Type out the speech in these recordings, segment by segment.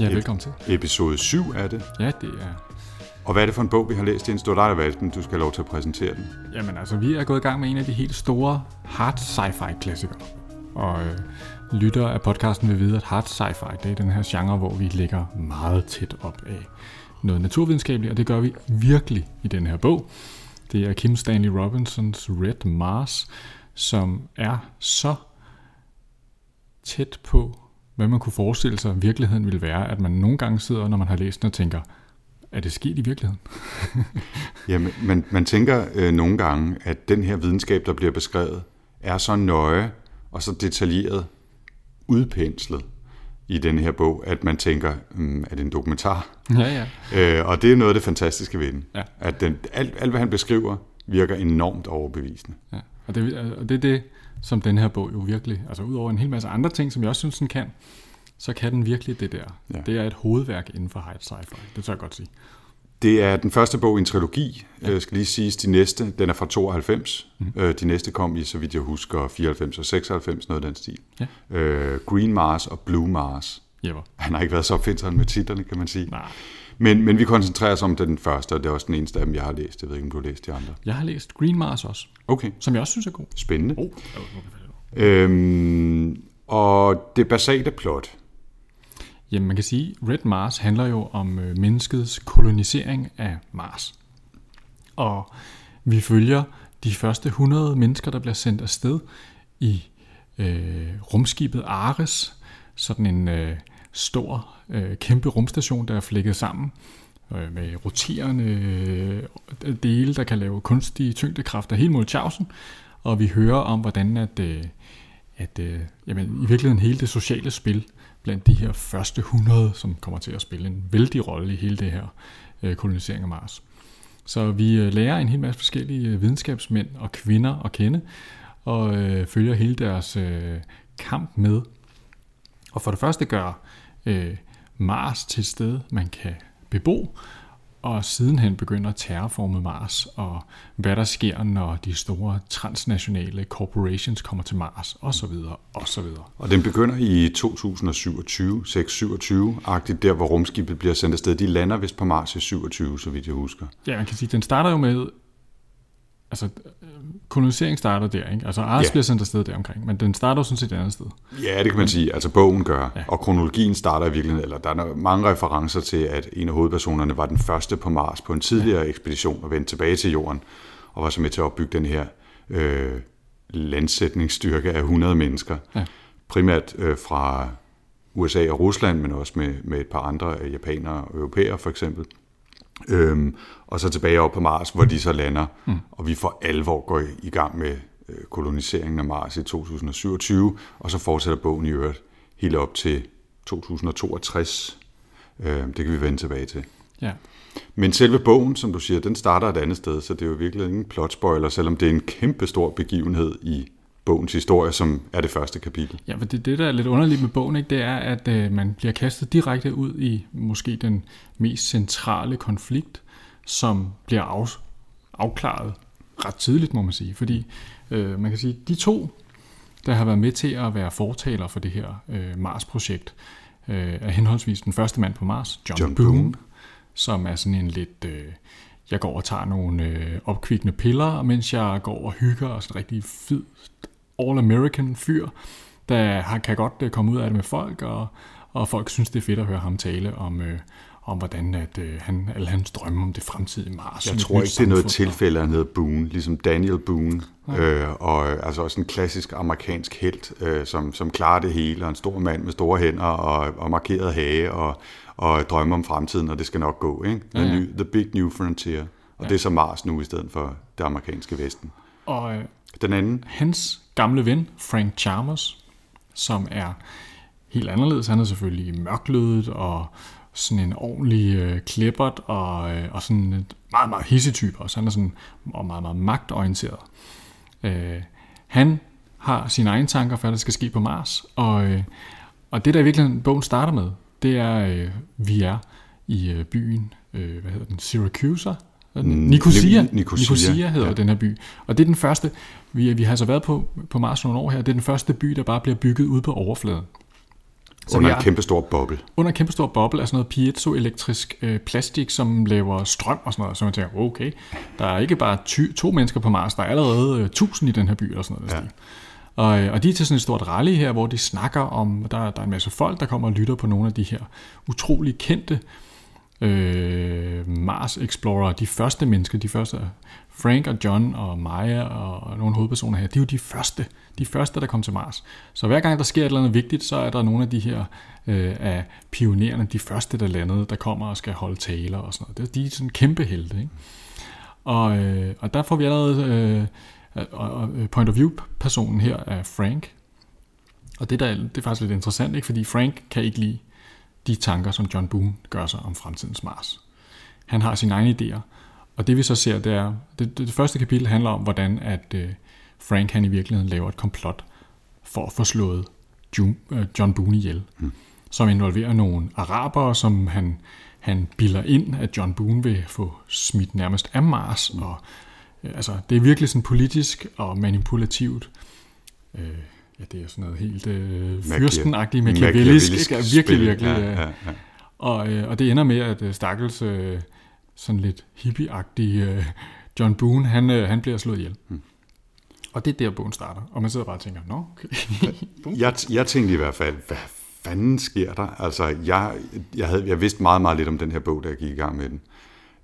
Ja, velkommen til. Episode 7 er det. Ja, det er... Og hvad er det for en bog, vi har læst? Jens, det var dig, der valgte den. Du skal have lov til at præsentere den. Jamen altså, vi er gået i gang med en af de helt store hard sci-fi klassikere. Og øh, lytter af podcasten vil vide, at hard sci-fi, det er den her genre, hvor vi ligger meget tæt op af noget naturvidenskabeligt, og det gør vi virkelig i den her bog. Det er Kim Stanley Robinsons Red Mars, som er så tæt på, hvad man kunne forestille sig, virkeligheden ville være, at man nogle gange sidder, når man har læst den og tænker, er det sket i virkeligheden? Jamen, man, man tænker øh, nogle gange, at den her videnskab, der bliver beskrevet, er så nøje og så detaljeret udpenslet i den her bog, at man tænker, mm, er det en dokumentar? Ja, ja. Øh, og det er noget af det fantastiske ved den. Ja. At den, alt, alt, hvad han beskriver, virker enormt overbevisende. Ja, og det, og det er det, som den her bog jo virkelig, altså udover en hel masse andre ting, som jeg også synes, den kan, så kan den virkelig det der. Ja. Det er et hovedværk inden for high sci-fi, det tør jeg godt sige. Det er den første bog i en trilogi, ja. skal lige siges. De næste, den er fra 92. Mm. De næste kom i, så vidt jeg husker, 94 og 96, noget af den stil. Ja. Øh, Green Mars og Blue Mars. Jepper. Han har ikke været så opfindsom med titlerne, kan man sige. Nej. Men, men vi koncentrerer os om den første, og det er også den eneste af dem, jeg har læst. Jeg ved ikke, om du har læst de andre. Jeg har læst Green Mars også, Okay, som jeg også synes er god. spændende. Oh. Øhm, og det basale plot, Jamen man kan sige, Red Mars handler jo om øh, menneskets kolonisering af Mars. Og vi følger de første 100 mennesker, der bliver sendt afsted i øh, rumskibet Ares, sådan en øh, stor, øh, kæmpe rumstation, der er flækket sammen øh, med roterende øh, dele, der kan lave kunstige tyngdekræfter helt mod Chausen. Og vi hører om, hvordan at, øh, at øh, jamen, i virkeligheden hele det sociale spil blandt de her første 100, som kommer til at spille en vældig rolle i hele det her øh, kolonisering af Mars. Så vi øh, lærer en hel masse forskellige øh, videnskabsmænd og kvinder at kende, og øh, følger hele deres øh, kamp med. Og for det første gør øh, Mars til et sted, man kan bebo, og sidenhen begynder at Mars, og hvad der sker, når de store transnationale corporations kommer til Mars, osv., osv. og den begynder i 2027, 627-agtigt, der hvor rumskibet bliver sendt afsted. De lander vist på Mars i 27, så vidt jeg husker. Ja, man kan sige, den starter jo med, altså øh, kolonisering starter der, ikke? Altså Ars Ja. bliver sendt afsted der omkring, men den starter jo sådan set et andet sted. Ja, det kan man sige. Altså bogen gør. Ja. Og kronologien starter i virkeligheden, eller der er mange referencer til, at en af hovedpersonerne var den første på Mars på en tidligere ja. ekspedition og vendte tilbage til jorden, og var så med til at opbygge den her øh, landsætningsstyrke af 100 mennesker. Ja. Primært øh, fra USA og Rusland, men også med, med et par andre japanere og europæere for eksempel. Øhm, og så tilbage op på Mars, hvor de så lander, mm. og vi for alvor går i, gang med øh, koloniseringen af Mars i 2027, og så fortsætter bogen i øvrigt helt op til 2062. Øh, det kan vi vende tilbage til. Ja. Men selve bogen, som du siger, den starter et andet sted, så det er jo virkelig ingen plot spoiler, selvom det er en kæmpe stor begivenhed i bogens historie, som er det første kapitel. Ja, for det, det, der er lidt underligt med bogen, ikke, det er, at øh, man bliver kastet direkte ud i måske den mest centrale konflikt, som bliver af, afklaret ret tidligt, må man sige. Fordi øh, man kan sige, de to, der har været med til at være fortaler for det her øh, Mars-projekt, øh, er henholdsvis den første mand på Mars, John, John Boone, Boone. Som er sådan en lidt... Øh, jeg går og tager nogle øh, opkvikkende piller, mens jeg går og hygger og sådan rigtig fed all-American fyr, der har, kan godt øh, komme ud af det med folk, og, og folk synes, det er fedt at høre ham tale om, øh, om hvordan at, øh, han, alle hans drømme om det fremtidige Mars. Jeg tror ikke, det er noget tilfælde, at han hedder Boone, ligesom Daniel Boone, øh, og øh, altså også en klassisk amerikansk helt, øh, som, som klarer det hele, og en stor mand med store hænder og, og markeret hage, og, og drømmer om fremtiden, og det skal nok gå, ikke? The, Ja, ja. new, the Big New Frontier. Og det er så Mars nu, i stedet for det amerikanske vesten. Og øh, Den anden, hans gamle ven, Frank Chalmers, som er helt anderledes. Han er selvfølgelig mørklødet og, sådan en ordentlig øh, klippert og, øh, og sådan et meget, meget hissetype også. Han er sådan og meget, meget magtorienteret. Øh, han har sine egne tanker for, hvad der skal ske på Mars, og, øh, og det, der i virkeligheden bogen starter med, det er, øh, vi er i øh, byen, øh, hvad hedder den, Syracuse, Nicosia, Nicosia, Nicosia hedder ja. den her by. Og det er den første, vi, vi har så været på, på Mars nogle år her, det er den første by, der bare bliver bygget ude på overfladen. Så under en er- kæmpe stor boble. Under en kæmpe stor boble er sådan noget piezoelektrisk øh, plastik, som laver strøm og sådan noget. Så man tænker, okay, der er ikke bare ty- to mennesker på Mars, der er allerede øh, tusind i den her by eller sådan noget. Ja. Ja. Og, øh, og de er til sådan et stort rally her, hvor de snakker om, der, der er en masse folk, der kommer og lytter på nogle af de her utrolig kendte øh, øh, Mars Explorer, de første mennesker, de første, Frank og John og Maya og nogle hovedpersoner her, de er jo de første, de første, der kom til Mars. Så hver gang der sker et eller andet vigtigt, så er der nogle af de her øh, af pionererne, de første, der landede, der kommer og skal holde taler og sådan noget. Det- De er sådan kæmpe helte, ikke? Og, øh, og der får vi allerede øh, og, øh, point of view personen her er Frank. Og det, der, er- det er faktisk lidt interessant, ikke? fordi Frank kan ikke lide de tanker, som John Boone gør sig om fremtidens Mars. Han har sine egne idéer, og det vi så ser, det er, det, det, første kapitel handler om, hvordan at øh, Frank han i virkeligheden laver et komplot for at få slået June, øh, John Boone ihjel, mm. som involverer nogle arabere, som han, han bilder ind, at John Boone vil få smidt nærmest af Mars, mm. og øh, altså, det er virkelig sådan politisk og manipulativt. Øh, ja, det er sådan noget helt øh, fyrstenagtigt, machiavellisk, ikke? Ja, virkelig, virkelig. Ja, ja, ja. og, øh, og det ender med, at øh, stakkels øh, sådan lidt hippieagtig øh, John Boone, han, øh, han bliver slået ihjel. Hmm. Og det er der, bogen starter. Og man sidder bare og tænker, nå, okay. Jeg, jeg tænkte i hvert fald, hvad fanden sker der? Altså, jeg, jeg, havde, jeg vidste meget, meget lidt om den her bog, da jeg gik i gang med den.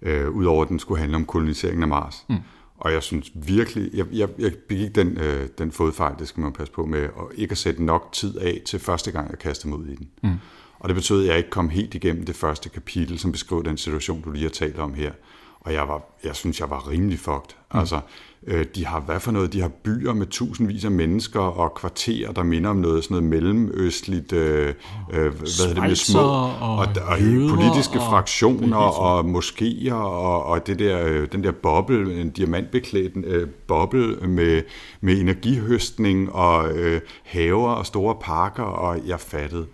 Øh, Udover at den skulle handle om koloniseringen af Mars. Mm. Og jeg synes virkelig, jeg, jeg, jeg begik den, øh, den fodfejl, det skal man passe på med, og ikke at sætte nok tid af til første gang, jeg kastede mig ud i den. Mm. Og det betød, at jeg ikke kom helt igennem det første kapitel, som beskriver den situation, du lige har talt om her. Og jeg, var, jeg synes, jeg var rimelig fucked. Mm. Altså, de har hvad for noget? De har byer med tusindvis af mennesker og kvarterer, der minder om noget sådan noget mellemøstligt, øh, øh, hvad hedder det med små, og og, og politiske og- fraktioner og moskéer og, og det der, øh, den der boble, en diamantbeklædt øh, boble med, med energihøstning og øh, haver og store parker, og jeg fattede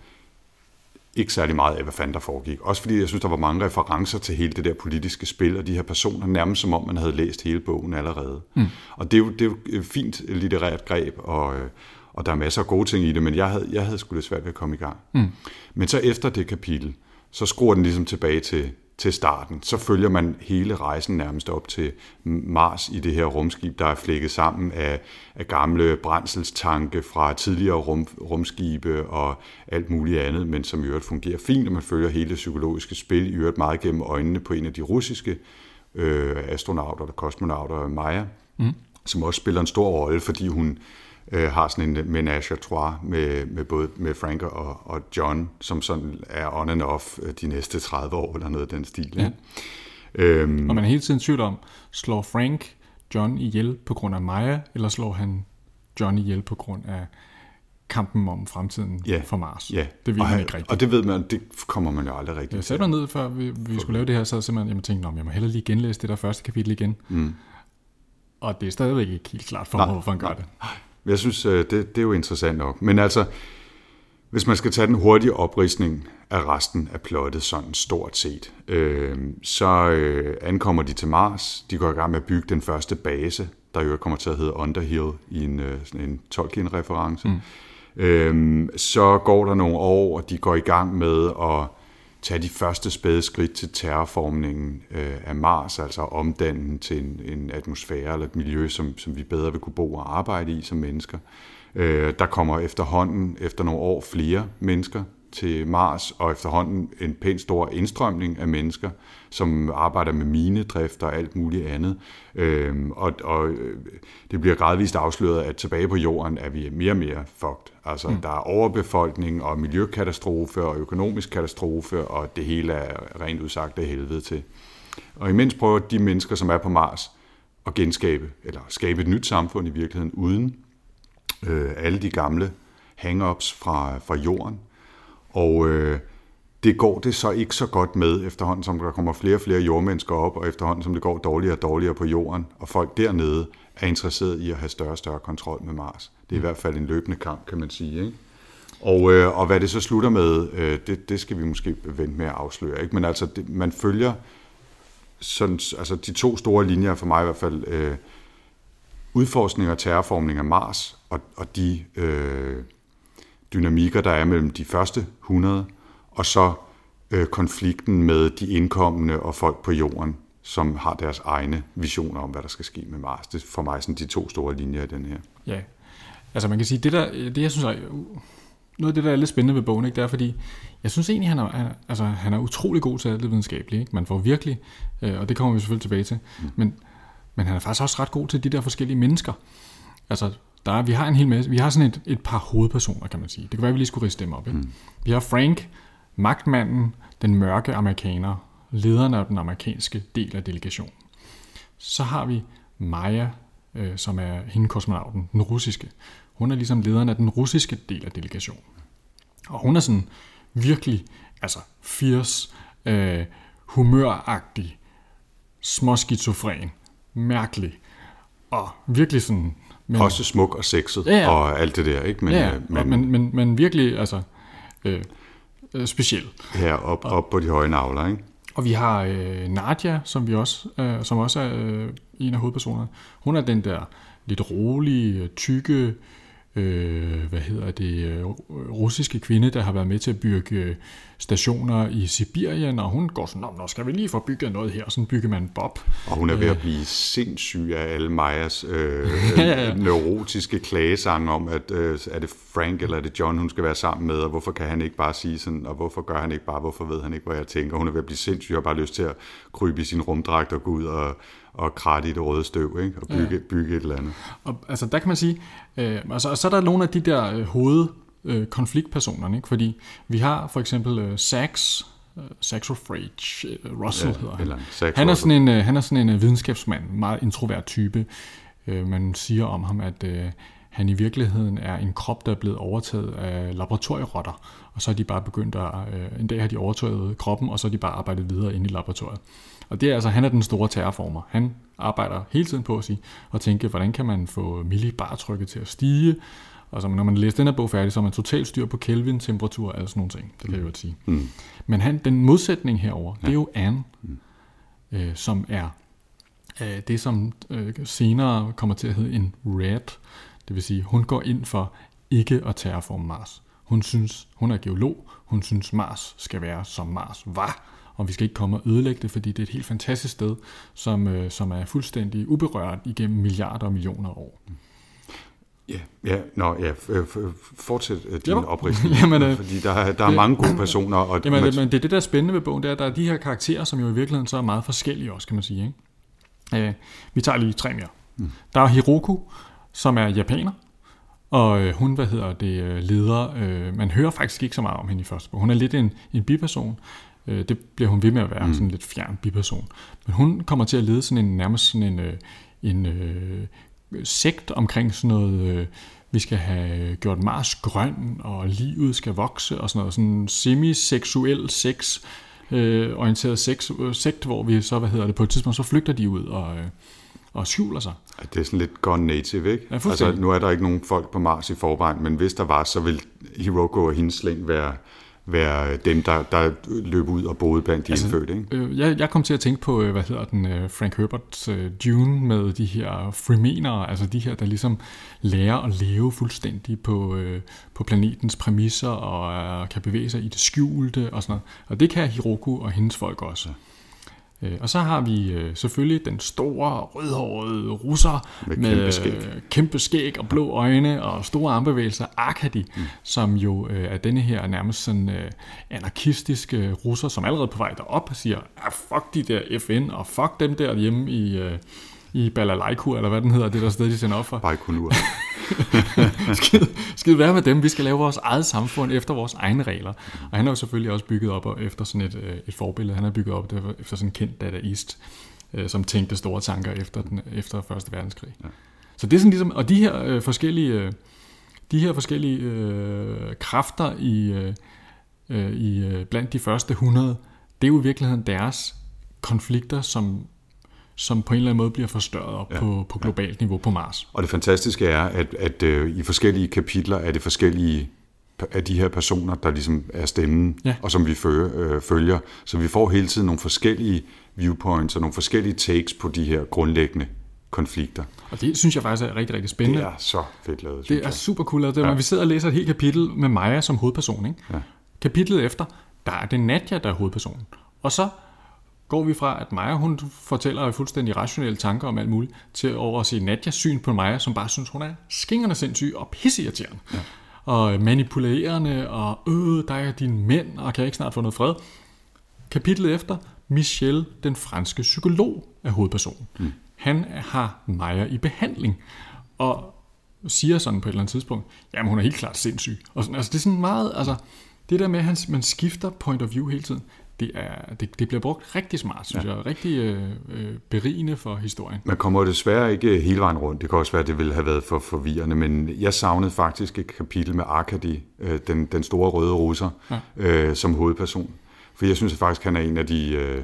ikke særlig meget af, hvad fanden der foregik. Også fordi jeg synes, der var mange referencer til hele det der politiske spil, og de her personer, nærmest som om man havde læst hele bogen allerede. Mm. Og det er, jo, det er jo et fint litterært greb, og, øh, og der er masser af gode ting i det, men jeg havde, jeg havde sgu lidt svært ved at komme i gang. Mm. Men så efter det kapitel, så skruer den ligesom tilbage til, til starten. Så følger man hele rejsen nærmest op til Mars i det her rumskib, der er flækket sammen af, af gamle brændselstanke fra tidligere rum, rumskibe og alt muligt andet, men som i øvrigt fungerer fint, og man følger hele det psykologiske spil, i øvrigt meget gennem øjnene på en af de russiske øh, astronauter eller kosmonauter, Maja, mm som også spiller en stor rolle, fordi hun øh, har sådan en menage à trois med, med både med Frank og, og John, som sådan er on and off øh, de næste 30 år, eller noget af den stil. Ja. Øhm, Og man er hele tiden i tvivl om, slår Frank John ihjel på grund af Maya, eller slår han John ihjel på grund af kampen om fremtiden Ja. for Mars? ja, Det ved og, man ikke rigtigt. Og det ved man, det kommer man jo aldrig rigtigt Jeg satte mig ned, før vi, vi skulle lave det her, så jeg simpelthen jeg tænkte, "Nå, jeg må hellere lige genlæse det der første kapitel igen. Mm. Og det er stadigvæk ikke helt klart for mig, hvorfor han gør det. Men Jeg synes, øh, det, det er jo interessant nok. Men altså, hvis man skal tage den hurtige opridsning af resten af plottet, sådan stort set, øh, så øh, ankommer de til Mars. De går i gang med at bygge den første base, der jo kommer til at hedde Underhill i en, øh, sådan en Tolkien-reference. Mm. Øh, så går der nogle år, og de går i gang med at tage de første spæde skridt til terraformningen øh, af Mars, altså omdanne den til en, en atmosfære eller et miljø, som, som vi bedre vil kunne bo og arbejde i som mennesker. Øh, der kommer efterhånden, efter nogle år, flere mennesker til Mars, og efterhånden en pænt stor indstrømning af mennesker, som arbejder med minedrift og alt muligt andet. Øhm, og, og øh, det bliver gradvist afsløret, at tilbage på jorden er vi mere og mere fucked. Altså, mm. der er overbefolkning og miljøkatastrofe og økonomisk katastrofe, og det hele er rent udsagt af helvede til. Og imens prøver de mennesker, som er på Mars, at genskabe, eller skabe et nyt samfund i virkeligheden, uden øh, alle de gamle hang-ups fra, fra jorden. Og øh, det går det så ikke så godt med, efterhånden som der kommer flere og flere jordmennesker op, og efterhånden som det går dårligere og dårligere på jorden, og folk dernede er interesseret i at have større og større kontrol med Mars. Det er i hvert fald en løbende kamp, kan man sige. Ikke? Og, øh, og hvad det så slutter med, øh, det, det skal vi måske vente med at afsløre. Ikke? Men altså, det, man følger sådan, altså de to store linjer for mig i hvert fald, øh, udforskning og terraformning af Mars, og, og de øh, dynamikker, der er mellem de første 100, og så øh, konflikten med de indkommende og folk på jorden, som har deres egne visioner om, hvad der skal ske med Mars. Det er for mig sådan de to store linjer i den her. Ja, altså man kan sige, det der, det jeg synes er, noget af det, der er lidt spændende ved bogen, ikke, det er fordi, jeg synes egentlig, han er, han, altså, han er utrolig god til alt det videnskabelige. Ikke? Man får virkelig, øh, og det kommer vi selvfølgelig tilbage til, mm. men, men han er faktisk også ret god til de der forskellige mennesker. Altså, der er, vi har en hel masse, vi har sådan et, et par hovedpersoner, kan man sige. Det kan være, at vi lige skulle riste dem op. Ikke? Mm. Vi har Frank, magtmanden, den mørke amerikaner, lederen af den amerikanske del af delegationen. Så har vi Maja, øh, som er hende kosmonauten, den russiske. Hun er ligesom lederen af den russiske del af delegationen. Og hun er sådan virkelig, altså fierce, øh, humøragtig, småskizofren, mærkelig, og virkelig sådan... Men, Også smuk og sexet Ja, ja. og alt det der, ikke? Men, ja, øh, men, men, men, men virkelig, altså, øh, øh, speciel. her op, op på de høje navler, ikke? Og vi har øh, Nadia, som vi også, øh, som også er øh, en af hovedpersonerne. Hun er den der lidt rolige, tykke, øh, hvad hedder det, øh, russiske kvinde, der har været med til at bygge øh, stationer i Sibirien, og hun går sådan, "Nå, nå skal vi lige få bygget noget her, og sådan bygger man Bob. Og hun er ved at blive sindssyg af alle Majas øh, Ja, ja, ja. neurotiske klagesange om, at øh, er det Frank eller er det John, hun skal være sammen med, og hvorfor kan han ikke bare sige sådan, og hvorfor gør han ikke bare, hvorfor ved han ikke, hvad jeg tænker. Hun er ved at blive sindssyg og har bare lyst til at krybe i sin rumdragt og gå ud og, og kratte i det røde støv, ikke? og bygge, bygge et eller andet. Og altså, der kan man sige, øh, altså, og så er der nogle af de der øh, hoved øh, konfliktpersonerne, ikke? fordi vi har for eksempel øh, Sax, øh, Saxo Frage, øh, Russell Ja, hedder han. eller Sax Han er sådan en, øh, han er sådan en øh, videnskabsmand, meget introvert type. Øh, man siger om ham, at øh, han i virkeligheden er en krop, der er blevet overtaget af laboratorierotter, og så er de bare begyndt at, øh, en dag har de overtaget kroppen, og så er de bare arbejdet videre inde i laboratoriet. Og det er altså, han er den store terraformer. Han arbejder hele tiden på at sige, og tænke, hvordan kan man få millibartrykket til at stige, og så når man læser den her bog færdig, så har man totalt styr på Kelvin, temperatur og sådan nogle ting. Det kan jeg jo sige. Mm. Men han, den modsætning herover, det er jo Anne, øh, som er øh, det, som øh, senere kommer til at hedde en red. Det vil sige, hun går ind for ikke at terraforme Mars. Hun synes, hun er geolog, hun synes Mars skal være som Mars var, og vi skal ikke komme og ødelægge det, fordi det er et helt fantastisk sted, som, øh, som er fuldstændig uberørt igennem milliarder og millioner år. Ja, ja, nå, ja, fortsæt øh, din opridsning, Jamen, øh, fordi der, er- der er mange gode personer, og Jamen, man- det, men det er det, der er spændende ved bogen, det er, at der er de her karakterer, som jo i virkeligheden så er meget forskellige også, kan man sige. Ikke? Øh, vi tager lige tre mere. Mm. Der er Hiroku, som er japaner, og øh, hun, hvad hedder det, øh, leder, øh, man hører faktisk ikke så meget om hende i første bog. Hun er lidt en, en biperson, øh, det bliver hun ved med at være, mm. sådan en lidt fjern biperson. Men hun kommer til at lede sådan en, nærmest sådan en, øh, en øh, sekt omkring sådan noget, øh, vi skal have gjort Mars grøn, og livet skal vokse, og sådan noget, sådan semiseksuel sex, øh, orienteret sex, øh, sekt, hvor vi så, hvad hedder det, på et tidspunkt, så flygter de ud og, øh, og skjuler sig. at det er sådan lidt gone native, ikke? Ja, altså, nu er der ikke nogen folk på Mars i forvejen, men hvis der var, så vil Hiroko og hendes slæng være, være dem, der, der løb ud og boede blandt de altså, indfødte, ikke? Øh, jeg, jeg kom til at tænke på, øh, hvad hedder den, øh, Frank Herberts øh, Dune med de her fremenere, altså de her, der ligesom lærer at leve fuldstændig på, øh, på planetens præmisser og øh, kan bevæge sig i det skjulte og sådan noget. Og det kan Hiroko og hendes folk også. Øh, Og så har vi øh, selvfølgelig den store, rødhårede russer Med med, kæmpe skæg. øh, kæmpe skæg og blå øjne og store armbevægelser, Arkady, mm. som jo øh, er denne her nærmest sådan øh, anarkistiske russer, som allerede på vej derop siger, ah, fuck de der FN, og fuck dem der hjemme i, øh, i Balalaiku, eller hvad den hedder, det der sted, de sender op for. Baikonur. skid, skid være med dem, vi skal lave vores eget samfund efter vores egne regler. Og han har jo selvfølgelig også bygget op efter sådan et, øh, et forbillede. Han har bygget op efter sådan en kendt Dada East, øh, som tænkte store tanker efter, den, efter Første Verdenskrig. Ja. Så det er sådan ligesom, og de her øh, forskellige, øh, de her forskellige øh, kræfter i, øh, i blandt de første 100, det er jo i virkeligheden deres konflikter, som, som på en eller anden måde bliver forstørret op ja. på, på globalt niveau på Mars. Og det fantastiske er, at, at øh, i forskellige kapitler er det forskellige af de her personer, der ligesom er stemmen, Ja. og som vi følger, øh, følger. Så vi får hele tiden nogle forskellige viewpoints og nogle forskellige takes på de her grundlæggende konflikter. Og det synes jeg faktisk er rigtig, rigtig Det spændende. er så fedt lavet, Det er jeg. super cool. lavet. Det er, ja. Vi sidder og læser et helt kapitel med Maja som hovedperson. Ikke? Ja. Kapitlet efter, der er det Nadja, der er hovedpersonen. Og så går vi fra, at Maja hun fortæller fuldstændig rationelle tanker om alt muligt, til over at se Nadjas syn på Maja, som bare synes, hun er skingerne sindssyg og pisseirriterende. Ja. Og manipulerende, og øh, der er dine mænd, og kan jeg ikke snart få noget fred. Kapitlet efter, Michel, den franske psykolog, er hovedpersonen. Mm. Han har Maja i behandling, og siger sådan på et eller andet tidspunkt, jamen hun er helt klart sindssyg. Og sådan, altså, det er sådan meget, altså, det der med, at man skifter point of view hele tiden, det, er, det, det bliver brugt rigtig smart, synes ja. jeg. Rigtig øh, øh, berigende for historien. Man kommer jo desværre ikke hele vejen rundt. Det kan også være, at det ville have været for forvirrende, men jeg savnede faktisk et kapitel med Arkady, øh, den, den store røde russer, ja. øh, som hovedperson. For jeg synes at faktisk, han er en af de... Øh,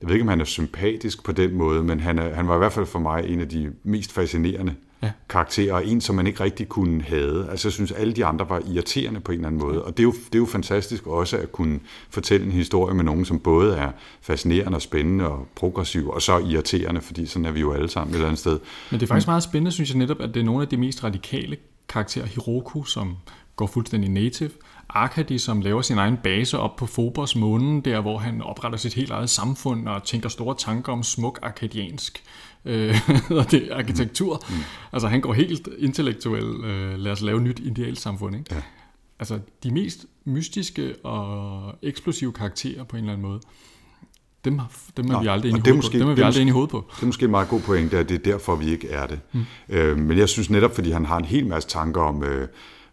jeg ved ikke, om han er sympatisk på den måde, men han, er, han var i hvert fald for mig en af de mest fascinerende Ja. karakterer, og en, som man ikke rigtig kunne have. Altså, jeg synes, alle de andre var irriterende på en eller anden måde. Og det er, jo, det er jo fantastisk også at kunne fortælle en historie med nogen, som både er fascinerende og spændende og progressiv, og så irriterende, fordi sådan er vi jo alle sammen et eller andet sted. Men det er faktisk meget spændende, synes jeg netop, at det er nogle af de mest radikale karakterer. Hiroku, som går fuldstændig native. Arkady, som laver sin egen base op på Phobos månen, der hvor han opretter sit helt eget samfund og tænker store tanker om smuk arkadiansk øh, det, arkitektur. Mm. Altså han går helt intellektuel, øh, lad os lave nyt ideelt samfund. Ikke? Ja. Altså de mest mystiske og eksplosive karakterer på en eller anden måde, dem, dem er Nå, vi aldrig inde i det hovedet på. Dem er vi aldrig inde i hovedet på. Det er måske en meget god pointe, at det er derfor, vi ikke er det. Mm. Øh, men jeg synes netop, fordi han har en hel masse tanker om, øh,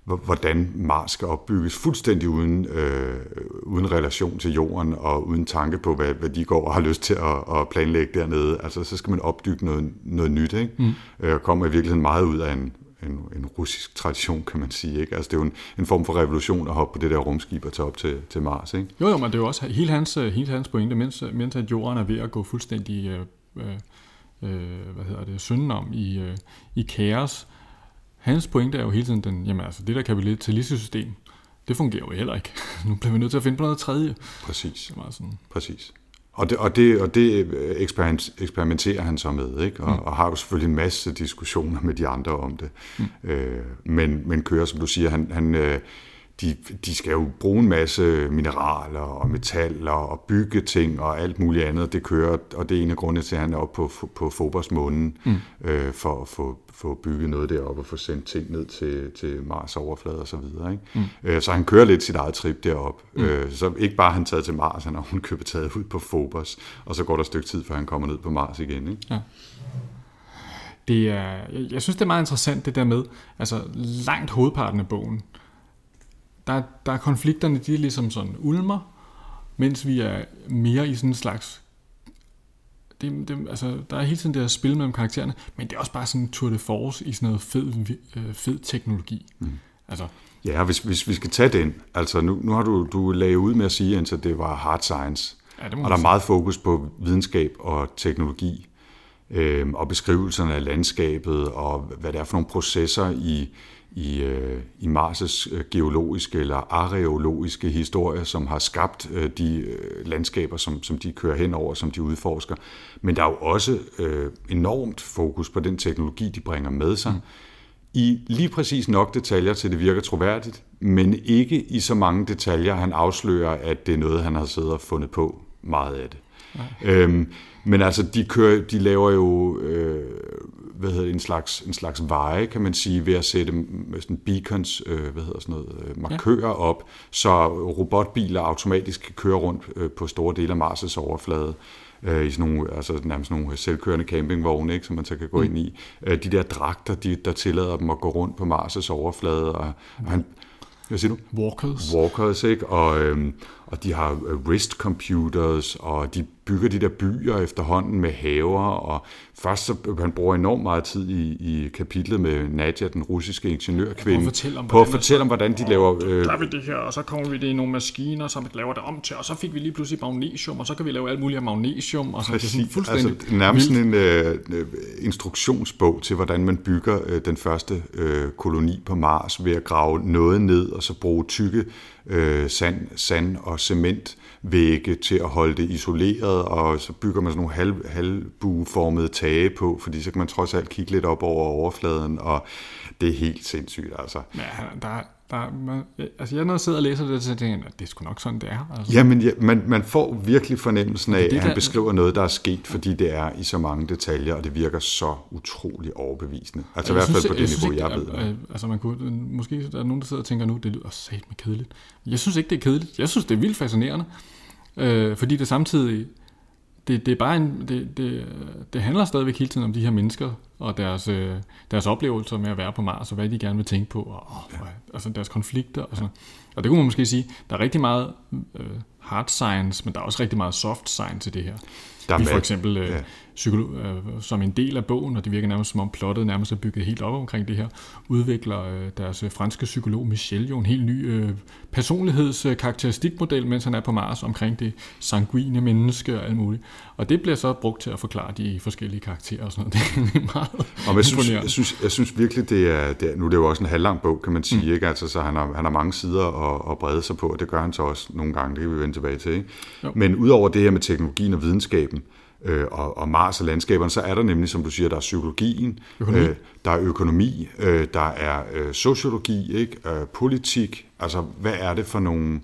hvordan Mars skal opbygges fuldstændig uden, øh, uden relation til jorden og uden tanke på, hvad, hvad de går og har lyst til at, at planlægge dernede. Altså, så skal man opbygge noget, noget nyt, ikke? Mm. Øh, kommer i virkeligheden meget ud af en, en, en russisk tradition, kan man sige. Ikke? Altså, det er jo en, en form for revolution at hoppe på det der rumskib og tage op til, til Mars. Ikke? Jo, jo, men det er jo også hele hans, hele hans pointe, mens, mens at jorden er ved at gå fuldstændig, øh, øh, øh, hvad hedder det, synden om i, øh, i kaos. Hans pointe er jo hele tiden den, jamen altså, det der kapitalistiske system, det fungerer jo heller ikke. Nu bliver vi nødt til at finde på noget tredje. Præcis. Det er meget sådan, Præcis. Og det, og det, og det øh, eksperiment, eksperimenterer han så med, ikke? Og, mm. og har jo selvfølgelig en masse diskussioner med de andre om det. Mm. Øh, men, men kører, som du siger, han, han, øh, de, de skal jo bruge en masse mineraler og metaller og bygge ting og alt muligt andet. Det kører, og det er en af grundene til, at han er oppe på, på Phobos månen mm. øh, for at få, få bygget noget deroppe og få sendt ting ned til, til Mars overflade og så videre. Ikke? Mm. Øh, så han kører lidt sit eget trip derop. Mm. Øh, så ikke bare han taget til Mars, han har hun købet taget ud på Phobos, og så går der et stykke tid, før han kommer ned på Mars igen. Ikke? det er, jeg, jeg synes, det er meget interessant det der med, altså langt hovedparten af bogen, der, der er konflikterne, de er ligesom sådan ulmer, mens vi er mere i sådan en slags det, det, altså, der er hele tiden det her spil mellem karaktererne, men det er også bare sådan en tour de force i sådan noget fed, øh, fed teknologi. Mm. Altså, Ja, hvis, hvis vi skal tage den, altså nu, nu har du, du lagde ud med at sige, at det var hard science, Ja, det og der er sige. meget fokus på videnskab og teknologi, øh, og beskrivelserne af landskabet, og hvad det er for nogle processer i, i, øh, i Mars' øh, geologiske eller areologiske historie, som har skabt øh, de øh, landskaber, som, som de kører hen over, som de udforsker. Men der er jo også øh, enormt fokus på den teknologi, de bringer med sig, mm. i lige præcis nok detaljer til, det virker troværdigt, men ikke i så mange detaljer, han afslører, at det er noget, han har siddet og fundet på meget af det. Øhm, men altså, de, kører, de laver jo øh, hvad hedder det, en, slags, en slags veje, kan man sige, ved at sætte med sådan beacons, øh, hvad hedder sådan noget, øh, markører op, så robotbiler automatisk kan køre rundt øh, på store dele af Mars' overflade øh, i sådan nogle, altså nærmest nogle selvkørende campingvogne, ikke, som man så kan gå mm. ind i. Øh, de der dragter, de, der tillader dem at gå rundt på Mars' overflade, og, og han, hvad siger du? walkers. Walkers, ikke? Og, øhm, og de har øh, wrist computers, og de bygger de der byer efterhånden med haver, og først så han bruger enormt meget tid i, i kapitlet med Nadja, den russiske ingeniørkvinde, På at fortælle om, på at hvordan fortælle om, hvordan de laver... Øh, Der er vi det her, og så kommer vi det i nogle maskiner, som laver det om til, og så fik vi lige pludselig magnesium, og så kan vi lave alt muligt af magnesium, og så det er sådan Præcis. fuldstændig Altså, nærmest sådan en øh, øh, instruktionsbog til, hvordan man bygger øh, den første øh, koloni på Mars ved at grave noget ned, og så bruge tykke øh, sand, sand og cementvægge til at holde det isoleret, og så bygger man sådan nogle halv, halvbueformede tage på, fordi så kan man trods alt kigge lidt op over overfladen, og det er helt sindssygt, altså. Ja, der, er- der, er- man, altså jeg når jeg sidder og læser det, så tænker jeg, at det er sgu nok sådan, det er. Altså. Jamen, ja, man, man får virkelig fornemmelsen af, det, at han der- beskriver noget, der er sket, fordi det er i så mange detaljer, og det virker så utrolig overbevisende. Altså i hvert fald på det niveau, ikke, jeg ved. at- at- Altså man kunne, måske der er nogen, der sidder og tænker nu, det lyder sat med kedeligt. Jeg synes ikke, det er kedeligt. Jeg synes, det er vildt fascinerende. Øh, fordi det samtidig, det, det er bare en, det, det, det handler stadigvæk hele tiden om de her mennesker, og deres, øh, deres oplevelser med at være på Mars, og hvad de gerne vil tænke på, og, og ja. altså deres konflikter og sådan. Og det kunne man måske sige, der er rigtig meget øh, hard science, men der er også rigtig meget soft science i det her. Der er Vi for eksempel øh, ja. psykolog, øh, som en del af bogen, og det virker nærmest som om plottet nærmest er bygget helt op omkring det her, udvikler øh, deres øh, franske psykolog Michel jo en helt ny øh, personlighedskarakteristikmodel, mens han er på Mars omkring det sanguine menneske og alt muligt. Og det bliver så brugt til at forklare de forskellige karakterer og sådan noget. Det er meget Og jeg synes, jeg, synes, jeg synes virkelig, det er, det er, nu er det jo også en halvlang bog, kan man sige, mm. ikke? Altså, så han har, han har mange sider at, at brede sig på, og det gør han så også nogle gange, det kan vi vende tilbage til. Ikke? Jo. Men udover det her med teknologien og videnskaben, øh, og, og Mars og landskaberne, så er der nemlig, som du siger, der er psykologien, Økonomi. Øh, der er økonomi, øh, der er øh, sociologi, ikke? Øh, politik, altså hvad er det for nogle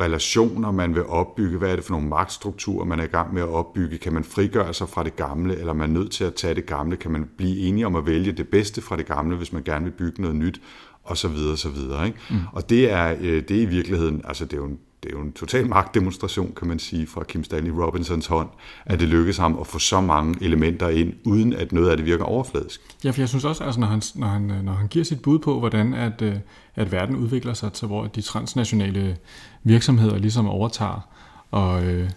relationer, man vil opbygge, hvad er det for nogle magtstrukturer, man er i gang med at opbygge, kan man frigøre sig fra det gamle, eller er man nødt til at tage det gamle, kan man blive enige om at vælge det bedste fra det gamle, hvis man gerne vil bygge noget nyt, og så videre, og så videre. Ikke? Mm. Og det er, øh, det er i virkeligheden, altså det er jo en, det er jo en total magtdemonstration, kan man sige, fra Kim Stanley Robinsons hånd, at det lykkedes ham at få så mange elementer ind, uden at noget af det virker overfladisk. Ja, for jeg synes også, altså, når, han, når, han, øh, når han giver sit bud på, hvordan at, øh, at verden udvikler sig til, hvor de transnationale virksomheder ligesom overtager, og øh,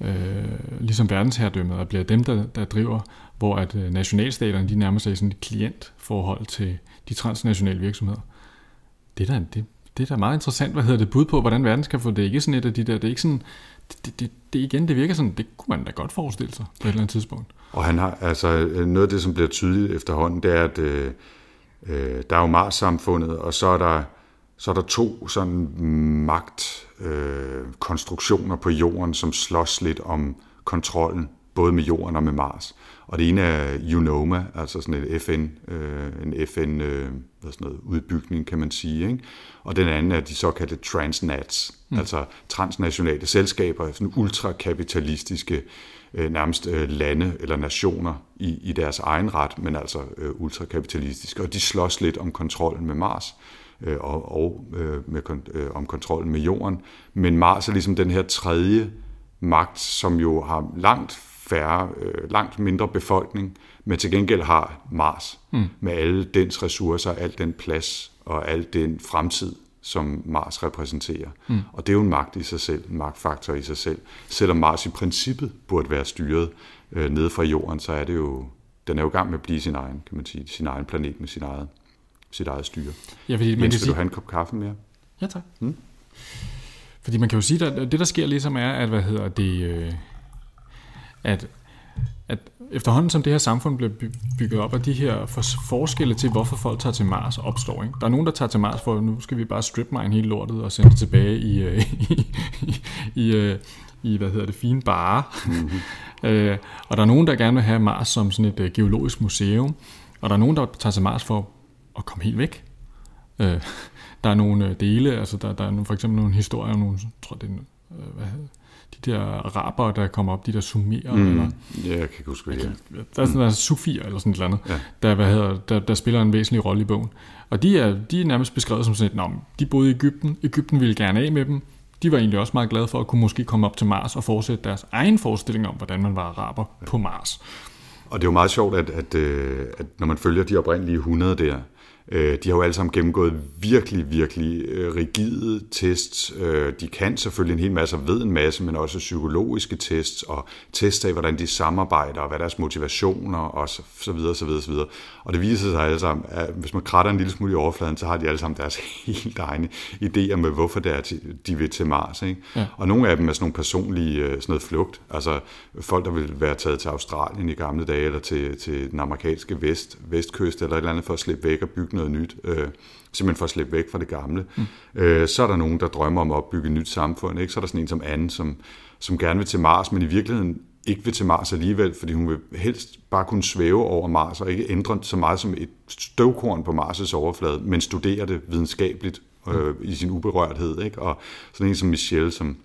øh, ligesom verdensherredømmet, og bliver dem, der, der driver, hvor at øh, nationalstaterne, de nærmer sig sådan et klientforhold til de transnationale virksomheder. Det er da, det, det er da meget interessant, hvad hedder det, bud på, hvordan verden skal få det. Ikke sådan et af de der, det er ikke sådan, det, det, det, det igen, det virker sådan, det kunne man da godt forestille sig på et eller andet tidspunkt. Og han har, altså, noget af det, som bliver tydeligt efterhånden, det er, at øh, øh der er jo Mars-samfundet, og så er der, så er der to sådan magtkonstruktioner øh, konstruktioner på jorden, som slås lidt om kontrollen, både med jorden og med Mars. Og det ene er UNOMA, altså sådan et FN, øh, en FN øh, hvad sådan noget, udbygning, kan man sige. Ikke? Og den anden er de såkaldte transnats, mm. altså transnationale selskaber, sådan ultrakapitalistiske øh, nærmest øh, lande eller nationer i, i deres egen ret, men altså øh, ultrakapitalistiske. Og de slås lidt om kontrollen med Mars øh, og, og øh, med, øh, om kontrollen med jorden. Men Mars er ligesom den her tredje magt, som jo har langt færre, øh, langt mindre befolkning, men til gengæld har Mars mm. med alle dens ressourcer, al den plads og al den fremtid, som Mars repræsenterer. Mm. Og det er jo en magt i sig selv, en magtfaktor i sig selv. Selvom Mars i princippet burde være styret øh, nede fra jorden, så er det jo, den er jo i gang med at blive sin egen, kan man sige, sin egen planet med sin eget, sit eget styre. Ja, fordi Men skal sige, du have en kop kaffe mere? Ja, tak. Mm. Fordi man kan jo sige, at det der sker ligesom er, at hvad hedder det, øh, at, at efterhånden som det her samfund bliver by- bygget op, og de her for- forskelle til, hvorfor folk tager til Mars opstår. Ikke? Der er nogen, der tager til Mars for, nu skal vi bare strip mine hele lortet og sende det tilbage i, øh, i, i, øh, i hvad hedder det, fine bare. Mm-hmm. øh, og der er nogen, der gerne vil have Mars som sådan et øh, geologisk museum, og der er nogen, der tager til Mars for at komme helt væk. Øh, der er nogle øh, dele, altså der, der er nogle, for eksempel nogle historier nogle, tror det er, øh, hvad hedder, de der araber, der kommer op, de der sumerer, mm. eller Ja, jeg kan ikke huske, hvad det er. der er sådan der sufier eller sådan et eller andet, Ja. der, hvad hedder, der, der spiller en væsentlig rolle i bogen. Og de er, de er nærmest beskrevet som sådan et, "Nå, de boede i Ægypten, Ægypten ville gerne af med dem, de var egentlig også meget glade for at kunne måske komme op til Mars og fortsætte deres egen forestilling om, hvordan man var araber på Mars. Og det er jo meget sjovt, at, at, øh, at når man følger de oprindelige 100 der, de har jo alle sammen gennemgået virkelig, virkelig øh, rigide tests. Øh, de kan selvfølgelig en hel masse og ved en masse, men også psykologiske tests og tests af, hvordan de samarbejder og hvad deres motivationer og så, så videre, så videre, så videre. Og det viser sig alle sammen, at hvis man kratter en lille smule i overfladen, så har de alle sammen deres helt egne idéer med, hvorfor det er, de vil til Mars. Ikke? Ja. Og nogle af dem er sådan nogle personlige sådan noget flugt. Altså folk, der vil være taget til Australien i gamle dage, eller til, til den amerikanske vest, vestkyst, eller et eller andet for at slippe væk og bygge noget nyt, øh, simpelthen for at slippe væk fra det gamle. Mm. Øh, så er der nogen, der drømmer om at opbygge et nyt samfund. Ikke? Så er der sådan en som Anne, som, som gerne vil til Mars, men i virkeligheden ikke vil til Mars alligevel, fordi hun vil helst bare kunne svæve over Mars og ikke ændre så meget som et støvkorn på Mars' overflade, men studere det videnskabeligt øh, mm. i sin uberørthed. Ikke? Og sådan en som Michelle, som,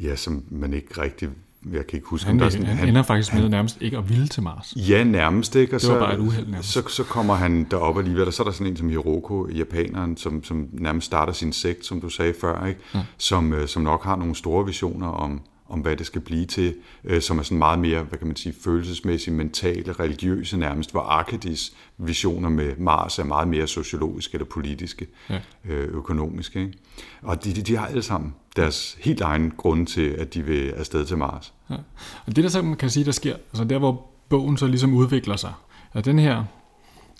ja, som man ikke rigtig jeg kan ikke huske, han, der er sådan, han, han ender faktisk med han, nærmest ikke at ville til Mars. Ja, nærmest ikke. Og det var så, bare et uheld nærmest. Så, så kommer han derop alligevel, og så er der sådan en som Hiroko, japaneren, som, som nærmest starter sin sekt, som du sagde før, ikke? Ja. Som, øh, som nok har nogle store visioner om, om hvad det skal blive til, øh, som er sådan meget mere, hvad kan man sige, følelsesmæssigt, mentale, religiøse nærmest, hvor Arkadis visioner med Mars er meget mere sociologiske eller politiske, ja. øh, økonomiske. Ikke? Og de, de, de har alle sammen deres helt egen grund til, at de vil afsted til Mars. Ja. Og det der så man kan sige, der sker, altså der hvor bogen så ligesom udvikler sig, at den her,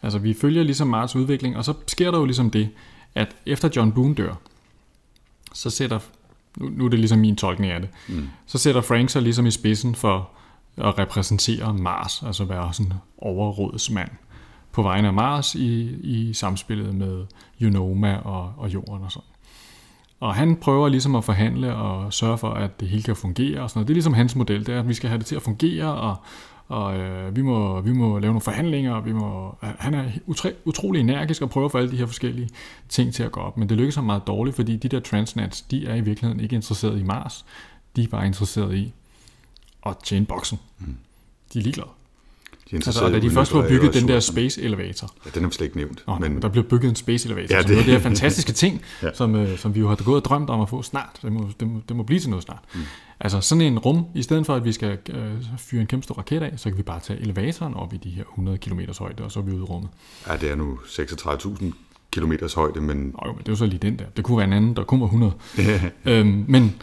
altså vi følger ligesom Mars udvikling, og så sker der jo ligesom det, at efter John Boone dør, så sætter nu, nu er det ligesom min tolkning af det, mm. så sætter Frank sig ligesom i spidsen for at repræsentere Mars, altså være sådan overrådsmand på vegne af Mars i, i samspillet med Unoma og, og Jorden og sådan. Og han prøver ligesom at forhandle og sørge for, at det hele kan fungere og sådan noget. Det er ligesom hans model, det er, at vi skal have det til at fungere, og, og øh, vi, må, vi må lave nogle forhandlinger, og vi må, han er utro, utrolig energisk og prøver få alle de her forskellige ting til at gå op. Men det lykkes ham meget dårligt, fordi de der transnats, de er i virkeligheden ikke interesseret i Mars. De er bare interesseret i at tjene boksen. Mm. De er ligeglade. De altså, da de først var bygget den der space elevator. Ja, den er slet ikke nævnt. Oh, men... Der blev bygget en space elevator, ja, det... som er det fantastiske ting, ja. som, øh, som vi jo har gået og drømt om at få snart. Det må, det må, det må blive til noget snart. Mm. Altså sådan en rum, i stedet for at vi skal øh, fyre en kæmpe stor raket af, så kan vi bare tage elevatoren op i de her 100 km højde, og så er vi ude i rummet. Ja, det er nu 36.000 km højde, men... Nå, jo, men det er jo så lige den der. Det kunne være en anden, der kun var 100. øhm, men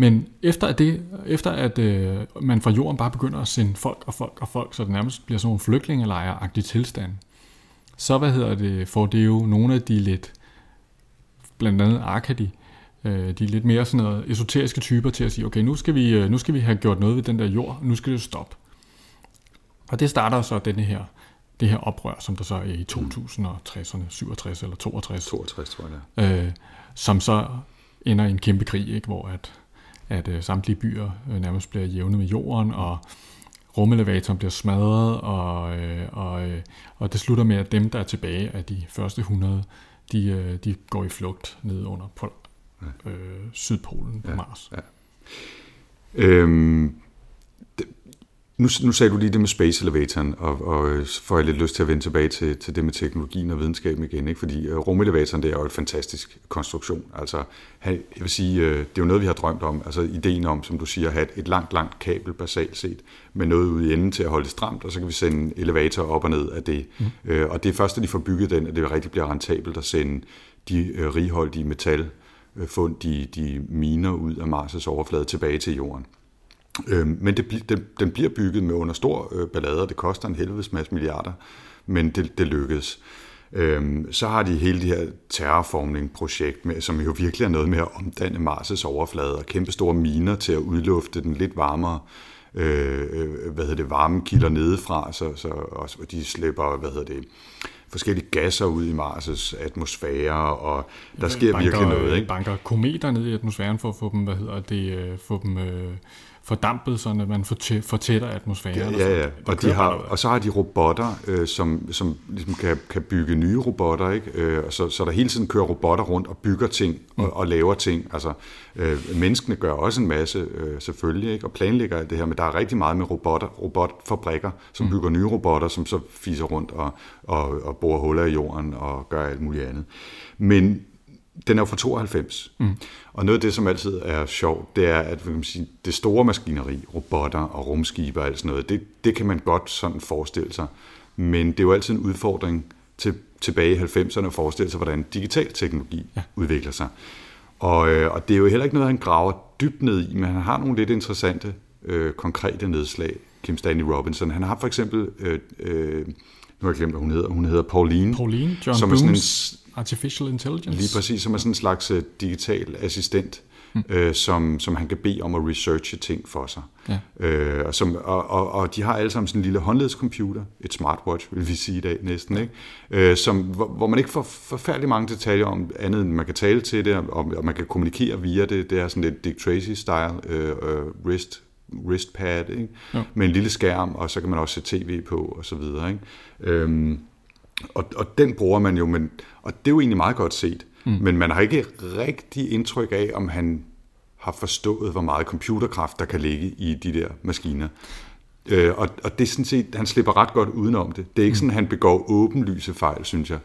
men efter at, det, efter at øh, man fra jorden bare begynder at sende folk og folk og folk, så det nærmest bliver sådan nogle flygtningelejre-agtige tilstand, så hvad hedder det, får det jo nogle af de lidt, blandt andet Arkady, øh, de lidt mere sådan noget esoteriske typer til at sige, okay, nu skal, vi, øh, nu skal vi have gjort noget ved den der jord, nu skal det stoppe. Og det starter så denne her, det her oprør, som der så er i 2060'erne, 67 eller 62. 62, tror jeg. Øh, som så ender i en kæmpe krig, ikke, hvor at at øh, samtlige byer øh, nærmest bliver jævnet med jorden, og rumelevatoren bliver smadret, og, øh, og, øh, og det slutter med, at dem, der er tilbage af de første 100, de, øh, de går i flugt ned under pol, øh, Sydpolen på ja, Mars. Ja. Øhm, nu, nu sagde du lige det med Space Elevatoren, og, og øh, får jeg lidt lyst til at vende tilbage til, til det med teknologien og videnskaben igen, ikke? fordi uh, rumelevatoren det er jo en fantastisk konstruktion. Altså, jeg vil sige, uh, det er jo noget, vi har drømt om, altså ideen om, som du siger, at have et, langt, langt kabel basalt set, med noget ude i enden til at holde det stramt, og så kan vi sende en elevator op og ned af det. Mm. Og det er først, når de får bygget den, at det rigtig bliver rentabelt at sende de righoldige metal fund de, de miner ud af Mars' overflade tilbage til jorden. Øh, men det, den, den bliver bygget med under stor øh, ballade, og det koster en helvedes masse milliarder, men det, det lykkedes. Øhm, så har de hele det her terraformning-projekt, med, som jo virkelig er noget med at omdanne Mars' overflade og kæmpe store miner til at udlufte den lidt varmere øh, øh hvad hedder det, varmekilder nedefra, så, så også, de slipper, hvad hedder det, forskellige gasser ud i Mars' atmosfære, og der sker banker, virkelig noget. Ikke? Banker kometer ned i atmosfæren for at få dem, hvad hedder det, øh, få dem øh, fordampet, så man fortætter atmosfæren. Ja, ja, ja. Og, og, de har, og så har de robotter, øh, som, som ligesom kan, kan bygge nye robotter, ikke? Øh, så, så der hele tiden kører robotter rundt og bygger ting og, mm. og laver ting. Altså, øh, menneskene gør også en masse, øh, selvfølgelig, ikke? og planlægger alt det her, men der er rigtig meget med robotter, robotfabrikker, som mm. bygger nye robotter, som så fiser rundt og, og, og borer huller i jorden og gør alt muligt andet. Men den er jo fra 92. Mm. Og noget af det, som altid er sjovt, det er, at man sige, det store maskineri, robotter og rumskibe og alt sådan noget, det, det kan man godt sådan forestille sig. Men det er jo altid en udfordring til, tilbage i 90'erne og forestille sig, hvordan digital teknologi ja. udvikler sig. Og, øh, og det er jo heller ikke noget, han graver dybt ned i, men han har nogle lidt interessante, øh, konkrete nedslag, Kim Stanley Robinson. Han har for eksempel, øh, øh, nu har jeg glemt, hvad hun hedder, hun hedder Pauline. Pauline, John som er sådan en, Artificial Intelligence. Lige præcis, som er sådan en slags øh, digital assistent, mm. øh, som, som han kan bede om at researche ting for sig. Ja. Øh, og, som, og, og, og de har alle sammen sådan en lille håndledscomputer, et smartwatch vil vi sige i dag næsten, ikke? Øh, som, hvor, hvor man ikke får forfærdelig mange detaljer om andet, end man kan tale til det, og, og man kan kommunikere via det. Det er sådan lidt Dick Tracy-style øh, øh, wrist wristpad, ikke? Ja. med en lille skærm, og så kan man også se tv på, og så videre. Ikke? Øhm, og, og den bruger man jo, men, og det er jo egentlig meget godt set, mm. men man har ikke rigtig indtryk af, om han har forstået, hvor meget computerkraft, der kan ligge i de der maskiner. Øh, og, og det er sådan set, han slipper ret godt udenom det. Det er ikke mm. sådan, at han begår åbenlyse fejl, synes jeg.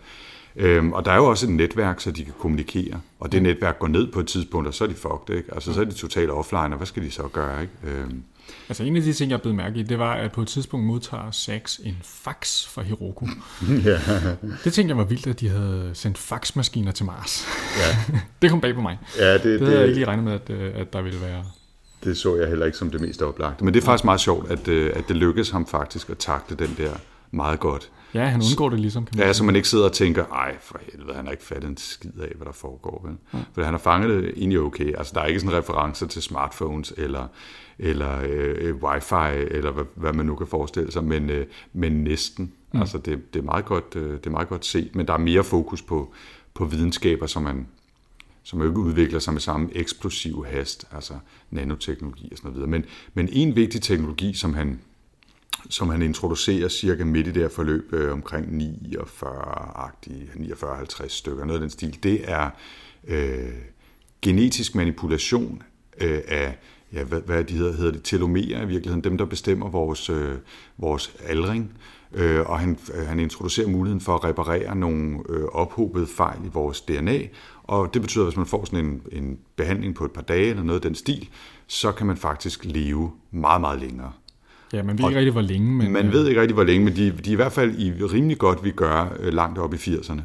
Øhm, og der er jo også et netværk, så de kan kommunikere. Og det netværk går ned på et tidspunkt, og så er de fucked, ikke? Altså, så er de totalt offline, og hvad skal de så gøre, ikke? Øhm. Altså, en af de ting, jeg blevet mærke i, det var, at på et tidspunkt modtager Sax en fax fra Hiroko. ja. Det tænkte jeg var vildt, at de havde sendt faxmaskiner til Mars. Ja. det kom bag på mig. Ja, det, det, det havde jeg ikke lige regnet med, at, øh, at der ville være det så jeg heller ikke som det mest oplagte. Men det er faktisk meget sjovt, at, øh, at det lykkedes ham faktisk at takte den der meget godt. Ja, han undgår det ligesom. Kan man ja, så man ikke sidder og tænker, ej for helvede, han har ikke fattet en skid af, hvad der foregår. Vel? Ja. For han har fanget det egentlig okay. Altså, der er ikke sådan referencer til smartphones eller, eller øh, wifi, eller hvad, hvad man nu kan forestille sig, men, øh, men næsten. Mm. Altså, det, det, er meget godt, øh, det er meget godt set, men der er mere fokus på, på videnskaber, som man som jo ikke udvikler sig med samme eksplosiv hast, altså nanoteknologi og sådan noget videre. Men, men en vigtig teknologi, som han som han introducerer cirka midt i det her forløb, øh, omkring 49-agtige, 49-50 stykker, noget af den stil, det er øh, genetisk manipulation øh, af, ja, hvad, hvad de hedder, hedder det, telomerer i virkeligheden, dem der bestemmer vores, øh, vores aldring, øh, og han, øh, han introducerer muligheden for at reparere nogle øh, ophobede fejl i vores DNA, og det betyder, at hvis man får sådan en, en behandling på et par dage eller noget af den stil, så kan man faktisk leve meget, meget længere. Ja, man ved ikke rigtig, hvor længe. Men, man øh, ved ikke rigtig, hvor længe, men de, de er i hvert fald i rimelig godt, vi gør øh, langt op i 80'erne.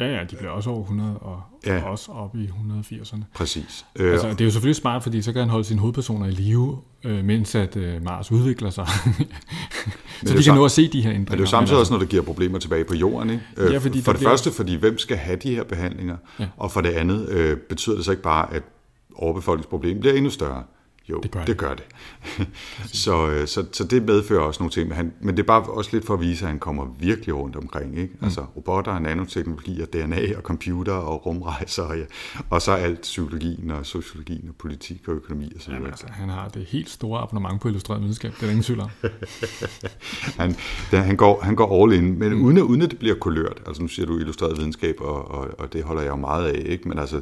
Ja, ja, de bliver også over 100 og, ja. og også op i 180'erne. Præcis. Altså, det er jo selvfølgelig smart, fordi så kan han holde sine hovedpersoner i live, øh, mens at øh, Mars udvikler sig. så de kan nå at se de her ændringer. Men det er jo samtidig også, når det giver problemer tilbage på jorden. Ikke? Øh, ja, fordi for det bliver... første, fordi hvem skal have de her behandlinger? Ja. Og for det andet, øh, betyder det så ikke bare, at overbefolkningsproblemet bliver endnu større? Jo, det gør det. det, gør det. så, øh, så, så det medfører også nogle ting, men, han, men det er bare også lidt for at vise, at han kommer virkelig rundt omkring. Ikke? Mm. Altså robotter, nanoteknologi og DNA og computer og rumrejser, og, ja, og så alt psykologien og sociologien og politik og økonomi og så videre. Altså, han har det helt store abonnement på illustreret videnskab, det er ingen tvivl om. han, da, han, går, han går all in, men mm. uden, at, uden at det bliver kulørt. Altså nu siger du illustreret videnskab, og, og, og det holder jeg jo meget af, ikke? men altså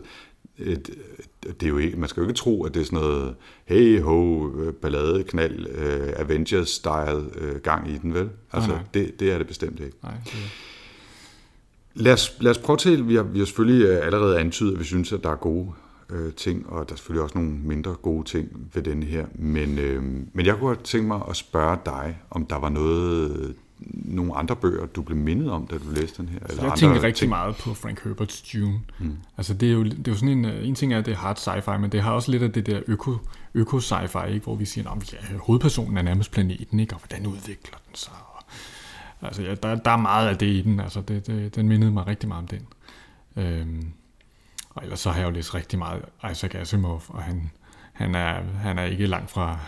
det er jo ikke, man skal jo ikke tro, at det er sådan noget hey ho, ballade, knald, uh, Avengers-style uh, gang i den, vel? Altså, nej, nej. Det, det er det bestemt ikke. Nej, det... Lad os, lad os prøve til, vi har, vi har selvfølgelig øh, allerede antydet, at vi synes, at der er gode uh, ting, og der er selvfølgelig også nogle mindre gode ting ved denne her, men, uh, men jeg kunne godt tænke mig at spørge dig, om der var noget nogle andre bøger, du blev mindet om, da du læste den her? Eller jeg tænker rigtig ting? meget på Frank Herberts Dune. Mm. Altså det er, jo, det er jo sådan en, en ting er, at det er hard sci-fi, men det har også lidt af det der øko, øko sci-fi, ikke? hvor vi siger, at ja, hovedpersonen er nærmest planeten, ikke? og hvordan udvikler den sig? Og, altså ja, der, der er meget af det i den, altså det, det, den mindede mig rigtig meget om den. Øhm, og ellers så har jeg jo læst rigtig meget Isaac Asimov, og han, han er, han er ikke langt fra,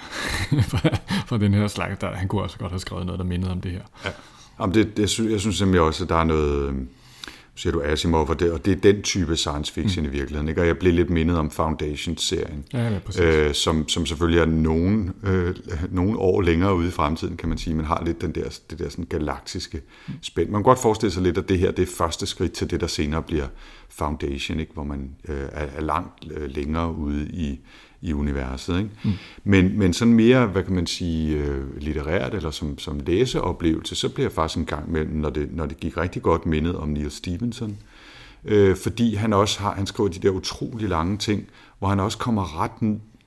fra, den her slags. Der, han kunne også godt have skrevet noget, der mindede om det her. Ja. Jamen det, det, jeg synes simpelthen også, at der er noget, øhm, siger du Asimov, og det, og det er den type science fiction mm. i virkeligheden. Ikke? Og jeg blev lidt mindet om Foundation-serien, ja, ja, øh, som, som selvfølgelig er nogen, øh, nogen år længere ude i fremtiden, kan man sige, men har lidt den der, det der sådan galaktiske spænd. Man kan godt forestille sig lidt, at det her det er første skridt til det, der senere bliver Foundation, ikke? hvor man øh, er, er langt øh, længere ude i, i universet. Ikke? Mm. Men, men sådan mere, hvad kan man sige, øh, litterært eller som, som læseoplevelse, så bliver jeg faktisk en gang mellem, når det, når det gik rigtig godt mindet om Neil Stevenson, øh, fordi han også har, han skriver de der utrolig lange ting, hvor han også kommer ret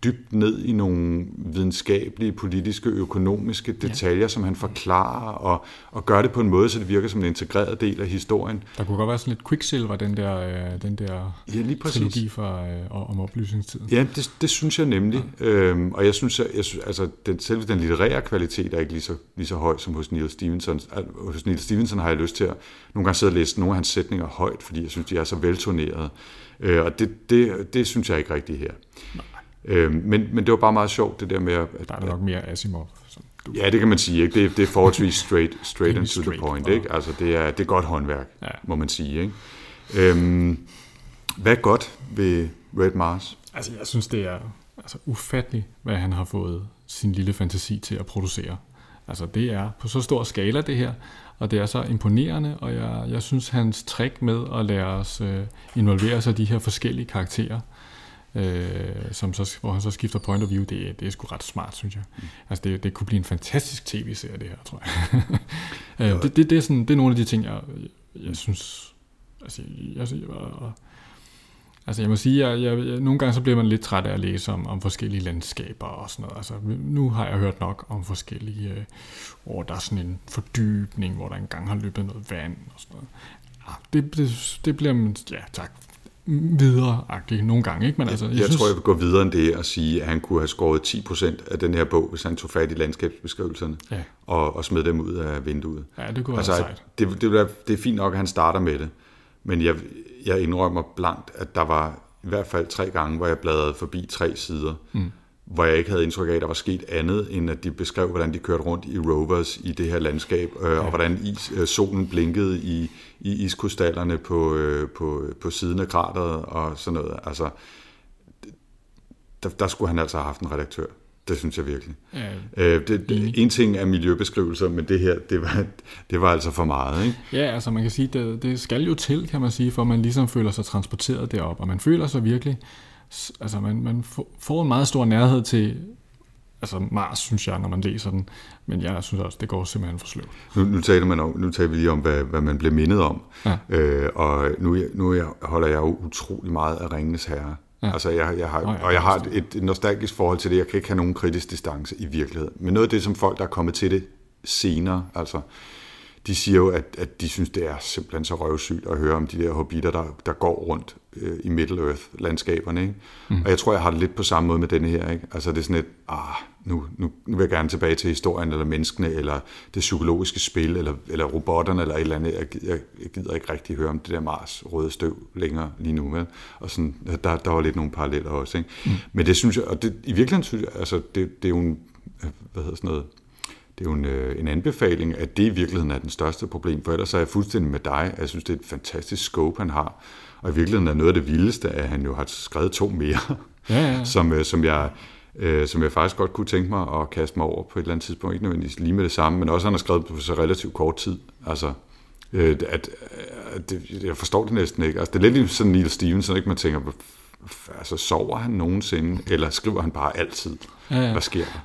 dybt ned i nogle videnskabelige, politiske, økonomiske detaljer, ja. som han forklarer, og, og gør det på en måde, så det virker som en integreret del af historien. Der kunne godt være sådan lidt Quicksilver, den der, øh, den der ja, lige præcis. trilogi fra, øh, om oplysningstiden. Ja, det, det synes jeg nemlig. Ja. Øhm, og jeg synes, jeg, jeg synes altså, den, selve den litterære kvalitet er ikke lige så, lige så høj som hos Neil Stevenson. Hos Neil Stevenson har jeg lyst til at nogle gange sidde og læse nogle af hans sætninger højt, fordi jeg synes, de er så veltonerede. Øh, og det, det, det synes jeg ikke rigtigt her. Nej. Øh, men, men det var bare meget sjovt, det der med at... Der er nok mere Asimov. Som du... Ja, det kan man sige. Ikke? Det, det er forholdsvis straight, straight and to straight, the point. Ikke? Altså, det, er, det er godt håndværk, ja. må man sige. Ikke? Øhm, hvad er godt ved Red Mars? Altså, jeg synes, det er altså, ufatteligt, hvad han har fået sin lille fantasi til at producere. Altså, det er på så stor skala, det her, og det er så imponerende, og jeg, jeg synes, hans trick med at lade os øh, involvere sig i de her forskellige karakterer, øh, som så, hvor han så skifter point of view, det, det er sgu ret smart, synes jeg. Mm. Altså, det, det kunne blive en fantastisk tv-serie, det her, tror jeg. øh, det, det, det, er sådan, det er nogle af de ting, jeg, jeg synes... Altså, jeg, jeg, jeg, Altså jeg må sige, at jeg, jeg, nogle gange så bliver man lidt træt af at læse om, om forskellige landskaber og sådan noget. Altså nu har jeg hørt nok om forskellige, øh, hvor der er sådan en fordybning, hvor der engang har løbet noget vand og sådan noget. Ja, det, det, det bliver ja tak, videre-agtigt nogle gange. Ikke? Men altså, jeg, jeg, synes... tror, jeg vil gå videre end det og sige, at han kunne have skåret 10% af den her bog, hvis han tog fat i landskabsbeskrivelserne ja. og, og smed dem ud af vinduet. Ja, det kunne altså, være sejt. Det, det, det er fint nok, at han starter med det, men jeg, jeg indrømmer blankt, at der var i hvert fald tre gange, hvor jeg bladrede forbi tre sider, mm hvor jeg ikke havde indtryk af, at der var sket andet, end at de beskrev, hvordan de kørte rundt i rovers i det her landskab, øh, ja. og hvordan is, øh, solen blinkede i, i iskrystallerne på, øh, på, på siden af krateret og sådan noget. Altså, der, der skulle han altså have haft en redaktør. Det synes jeg virkelig. Ja, øh, det, det, en ting er miljøbeskrivelser, men det her, det var, det var altså for meget. Ikke? Ja, altså man kan sige, det, det skal jo til, kan man sige, for man ligesom føler sig transporteret derop, og man føler sig virkelig altså man, man får en meget stor nærhed til altså Mars, synes jeg, når man læser den. Men jeg synes også, det går simpelthen for sløvt. Nu, nu, taler, man om, nu taler vi lige om, hvad, hvad man bliver mindet om. Ja. Øh, og nu, nu jeg, holder jeg jo utrolig meget af Ringenes Herre. Ja. Altså jeg, jeg har, oh, ja, og jeg har et, et nostalgisk forhold til det. Jeg kan ikke have nogen kritisk distance i virkeligheden. Men noget af det, som folk, der er kommet til det senere, altså de siger jo, at, at de synes, det er simpelthen så røvsygt at høre om de der hobitter, der, der går rundt øh, i Middle-earth-landskaberne. Ikke? Mm. Og jeg tror, jeg har det lidt på samme måde med denne her. Ikke? Altså det er sådan et, ah, nu, nu, nu vil jeg gerne tilbage til historien, eller menneskene, eller det psykologiske spil, eller, eller robotterne, eller et eller andet. Jeg, jeg, jeg gider ikke rigtig høre om det der Mars røde støv længere lige nu. Vel? Og sådan, der, der var lidt nogle paralleller også. Ikke? Mm. Men det synes jeg, og det, i virkeligheden synes jeg, altså det, det er jo en, hvad hedder sådan noget, det er jo en, øh, en anbefaling, at det i virkeligheden er den største problem, for ellers er jeg fuldstændig med dig. Jeg synes, det er et fantastisk scope, han har. Og i virkeligheden er noget af det vildeste, at han jo har skrevet to mere, ja, ja. som, øh, som, jeg, øh, som jeg faktisk godt kunne tænke mig at kaste mig over på et eller andet tidspunkt. Ikke nødvendigvis lige med det samme, men også han har skrevet på så relativt kort tid. Altså, at, at det, jeg forstår det næsten ikke. Altså, det er lidt ligesom sådan Neil Stevenson, ikke? man tænker, altså, sover han nogensinde, eller skriver han bare altid? Ja, ja. Hvad sker der?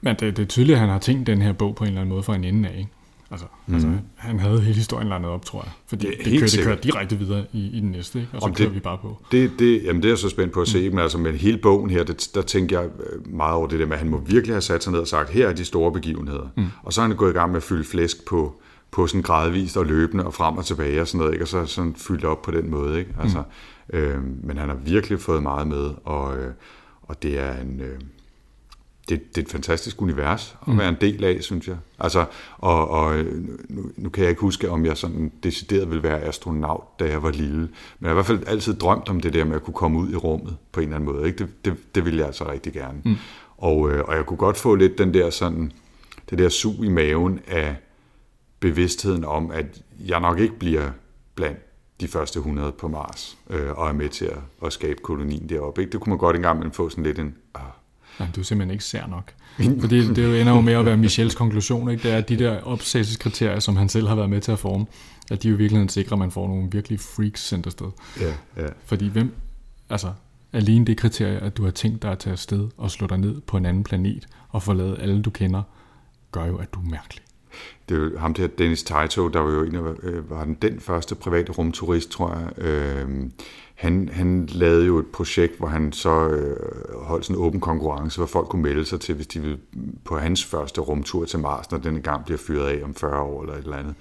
Men det, det er tydeligt, at han har tænkt den her bog på en eller anden måde fra en ende af. Ikke? Altså, mm. altså, han havde hele historien landet op, tror jeg. Fordi det, det, kører, det kører direkte videre i, i den næste, ikke? og så Om kører det, vi bare på. Det, det, jamen det er jeg så spændt på at se, mm. men altså med hele bogen her, det, der tænker jeg øh, meget over det der med, at han må virkelig have sat sig ned og sagt, her er de store begivenheder. Mm. Og så er han gået i gang med at fylde flæsk på, på sådan gradvist og løbende og frem og tilbage og sådan noget, ikke? og så sådan fyldt op på den måde. Ikke? Altså, mm. øh, men han har virkelig fået meget med, og, øh, og det er en... Øh, det, det er et fantastisk univers at mm. være en del af, synes jeg. Altså, og, og nu, nu kan jeg ikke huske, om jeg sådan decideret ville være astronaut, da jeg var lille. Men jeg har i hvert fald altid drømt om det der med at kunne komme ud i rummet på en eller anden måde. Ikke? Det, det, det ville jeg altså rigtig gerne. Mm. Og, øh, og jeg kunne godt få lidt den der sådan, det der sug i maven af bevidstheden om, at jeg nok ikke bliver blandt de første 100 på Mars, øh, og er med til at, at skabe kolonien deroppe. Ikke? Det kunne man godt engang få sådan lidt en, ah, Nej, du er simpelthen ikke sær nok. Fordi det ender jo med at være Michels konklusion, ikke? det er, at de der opsagelseskriterier, som han selv har været med til at forme, at de jo i virkeligheden sikrer, at man får nogle virkelig freaks sendt afsted. Ja, ja. Fordi hvem, altså alene det kriterie, at du har tænkt dig at tage afsted og slå dig ned på en anden planet og forlade alle du kender, gør jo, at du er mærkelig. Det jo ham der, Dennis Taito, der var jo en af, øh, var den, den første private rumturist, tror jeg. Øh, han, han lavede jo et projekt, hvor han så øh, holdt sådan en åben konkurrence, hvor folk kunne melde sig til, hvis de ville på hans første rumtur til Mars, når den gang bliver fyret af om 40 år eller et eller andet.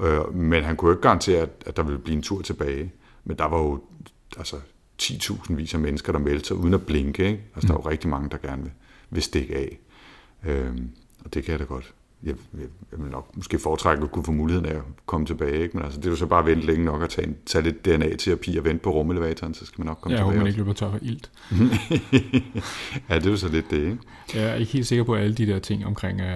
Øh, men han kunne jo ikke garantere, at, at der ville blive en tur tilbage. Men der var jo altså, 10.000 vis af mennesker, der meldte sig uden at blinke. Ikke? Altså, der er jo rigtig mange, der gerne vil, vil stikke af. Øh, og det kan jeg da godt jeg, jeg, jeg vil nok måske foretrække at kunne få muligheden af at komme tilbage. Ikke? Men altså, det er jo så bare at vente længe nok at tage, en, tage lidt DNA-terapi og vente på rumelevatoren, så skal man nok komme ja, tilbage. Ja, man ikke løber tør for ilt. ja, det er jo så lidt det, ikke? Jeg er ikke helt sikker på alle de der ting omkring... Uh,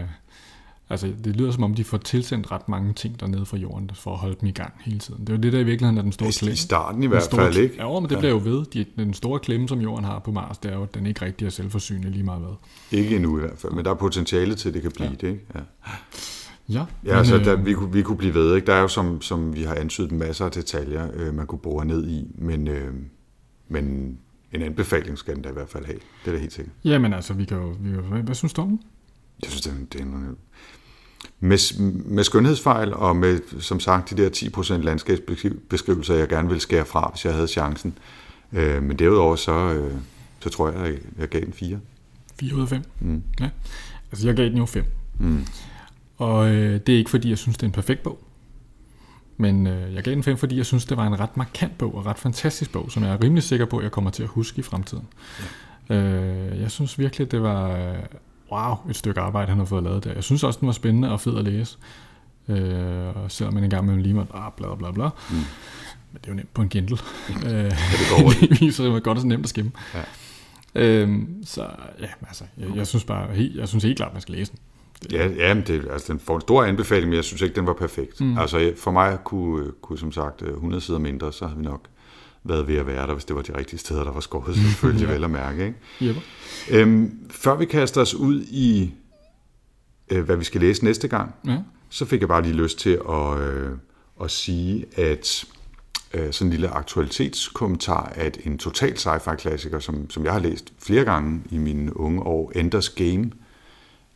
altså, det lyder som om, de får tilsendt ret mange ting dernede fra jorden, for at holde dem i gang hele tiden. Det er jo det, der i virkeligheden er den store klemme. I starten i hvert fald, ikke? Ja, men det ja. bliver jo ved. De, den store klemme, som jorden har på Mars, det er jo, at den ikke rigtig er selvforsynende lige meget hvad. Ikke endnu i hvert fald, men der er potentiale til, at det kan blive ja. det, ikke? Ja. Ja, ja altså, der, vi, kunne, vi kunne blive ved. Ikke? Der er jo, som, som vi har antydet, masser af detaljer, øh, man kunne bore ned i, men, øh, men en anbefaling skal den da i hvert fald have. Det er da helt sikkert. Jamen altså, vi kan jo, vi kan, hvad, hvad synes du om Jeg synes, det er, det er en, med, med skønhedsfejl og med, som sagt, de der 10% landskabsbeskrivelser, jeg gerne vil skære fra, hvis jeg havde chancen. Øh, men derudover, så, øh, så tror jeg, at jeg gav den 4. 4 ud af 5? Mm. Ja. Altså, jeg gav den jo 5. Mm. Og øh, det er ikke, fordi jeg synes, det er en perfekt bog. Men øh, jeg gav den 5, fordi jeg synes, det var en ret markant bog og ret fantastisk bog, som jeg er rimelig sikker på, at jeg kommer til at huske i fremtiden. Ja. Øh, jeg synes virkelig, det var øh, wow, et stykke arbejde, han har fået lavet der. Jeg synes også, den var spændende og fed at læse. Øh, og selvom man engang med lige måtte, ah, bla bla bla. Mm. Men det er jo nemt på en Kindle. ja, det går det at det godt og så nemt at skimme. Ja. Øhm, så ja, altså, jeg, jeg synes bare, helt, jeg synes helt klart, man skal læse den. Ja, ja men det, altså, den får en stor anbefaling, men jeg synes ikke, den var perfekt. Mm. Altså, for mig kunne, kunne som sagt 100 sider mindre, så havde vi nok været ved at være der, hvis det var de rigtige steder, der var skåret, selvfølgelig ja. vel at mærke. Ikke? Yep. Øhm, før vi kaster os ud i, øh, hvad vi skal læse næste gang, ja. så fik jeg bare lige lyst til at, øh, at sige, at øh, sådan en lille aktualitetskommentar, at en total sci-fi klassiker, som, som jeg har læst flere gange i mine unge år, Enders Game,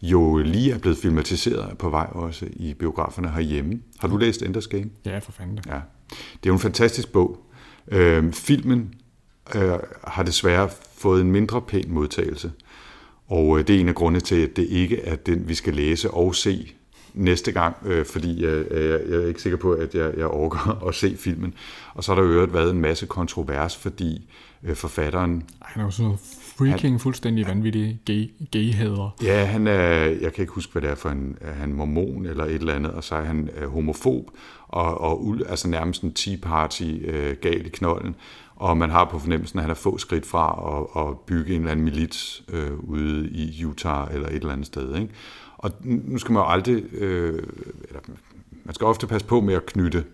jo lige er blevet filmatiseret på vej også i biograferne herhjemme. Har du læst Enders Game? Ja, for fanden Ja. Det er jo en fantastisk bog. Øh, filmen øh, har desværre fået en mindre pæn modtagelse, og øh, det er en af grundene til, at det ikke er den, vi skal læse og se næste gang, øh, fordi øh, jeg, jeg er ikke sikker på, at jeg, jeg orker at se filmen. Og så har der øvrigt været en masse kontrovers, fordi øh, forfatteren... Han er jo sådan noget freaking, han, fuldstændig vanvittig gay, gay-hader. Ja, han er, jeg kan ikke huske, hvad det er for en, er han mormon eller et eller andet, og så er han er homofob, og, og altså nærmest en Tea Party øh, gal i knollen. og man har på fornemmelsen, at han er få skridt fra at, at bygge en eller anden milit øh, ude i Utah eller et eller andet sted. Ikke? Og nu skal man jo aldrig, øh, eller man skal ofte passe på med at knytte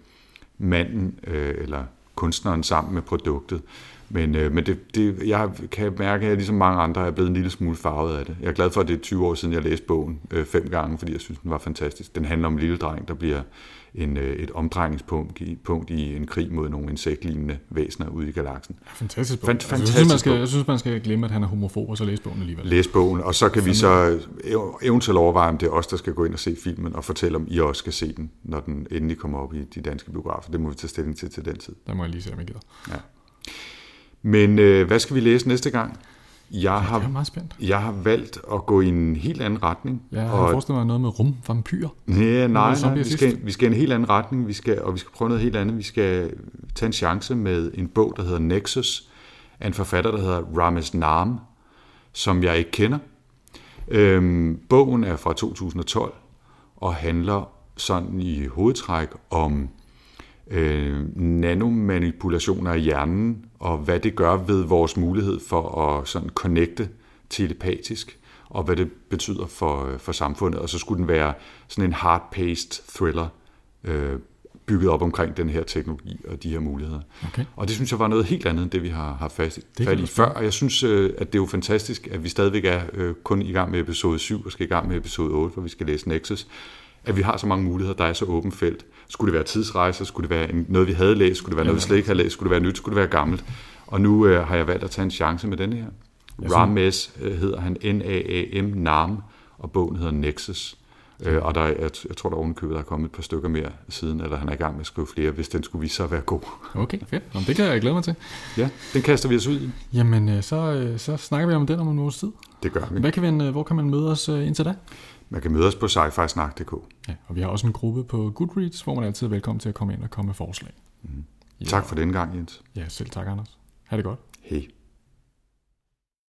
manden øh, eller kunstneren sammen med produktet. Men, øh, men det, det, jeg kan mærke, at jeg ligesom mange andre er blevet en lille smule farvet af det. Jeg er glad for, at det er 20 år siden, jeg læste bogen øh, fem gange, fordi jeg synes, den var fantastisk. Den handler om en lille dreng, der bliver en, øh, et omdrejningspunkt i, punkt i en krig mod nogle insektlignende væsener ude i galaksen. Fantastisk bog. Fant, fantastisk altså, jeg, synes, man skal, jeg synes, man skal glemme, at han er homofob, og så læse bogen alligevel. Læs bogen, og så kan vi så eventuelt overveje, om det er os, der skal gå ind og se filmen, og fortælle, om I også skal se den, når den endelig kommer op i de danske biografer. Det må vi tage stilling til til den tid. Der må jeg lige se, om jeg gider. Ja. Men øh, hvad skal vi læse næste gang? Jeg har, jeg er meget spændt. Jeg har valgt at gå i en helt anden retning. Ja, jeg har forestillet mig noget med rumvampyr. Ja, nej, nej vi, skal, vi skal i en helt anden retning, vi skal, og vi skal prøve noget helt andet. Vi skal tage en chance med en bog, der hedder Nexus, af en forfatter, der hedder Rames Nam, som jeg ikke kender. Øhm, bogen er fra 2012 og handler sådan i hovedtræk om øh, nanomanipulationer af hjernen, og hvad det gør ved vores mulighed for at sådan connecte telepatisk, og hvad det betyder for, for samfundet. Og så skulle den være sådan en hard-paced thriller, øh, bygget op omkring den her teknologi og de her muligheder. Okay. Og det synes jeg var noget helt andet end det, vi har haft fast, fat i før. Og jeg synes, øh, at det er jo fantastisk, at vi stadigvæk er øh, kun i gang med episode 7 og skal i gang med episode 8, hvor vi skal læse Nexus. At vi har så mange muligheder, der er så åbent felt. Skulle det være tidsrejser? Skulle det være noget, vi havde læst? Skulle det være noget, vi slet ikke havde læst? Skulle det være nyt? Skulle det være gammelt? Og nu øh, har jeg valgt at tage en chance med denne her. Rames øh, hedder han N-A-A-M, NAM, og bogen hedder Nexus. Øh, og der, er- jeg, jeg tror, der ovenikøbet der er kommet et par stykker mere siden, eller han er i gang med at skrive flere, hvis den skulle vise sig at være god. Okay, fedt. Nå, det kan jeg glæde mig til. Ja, den kaster vi os ud i. Jamen, øh, så, øh, så snakker vi om den om en uges tid. Det gør vi. Hvad kan vi, øh, hvor kan man møde os indtil da? Man kan møde os på sci-fi-snak.dk. Ja, og vi har også en gruppe på Goodreads, hvor man altid er velkommen til at komme ind og komme med forslag. Tak for den gang, Jens. Ja, selv tak, Anders. Ha' det godt. Hej.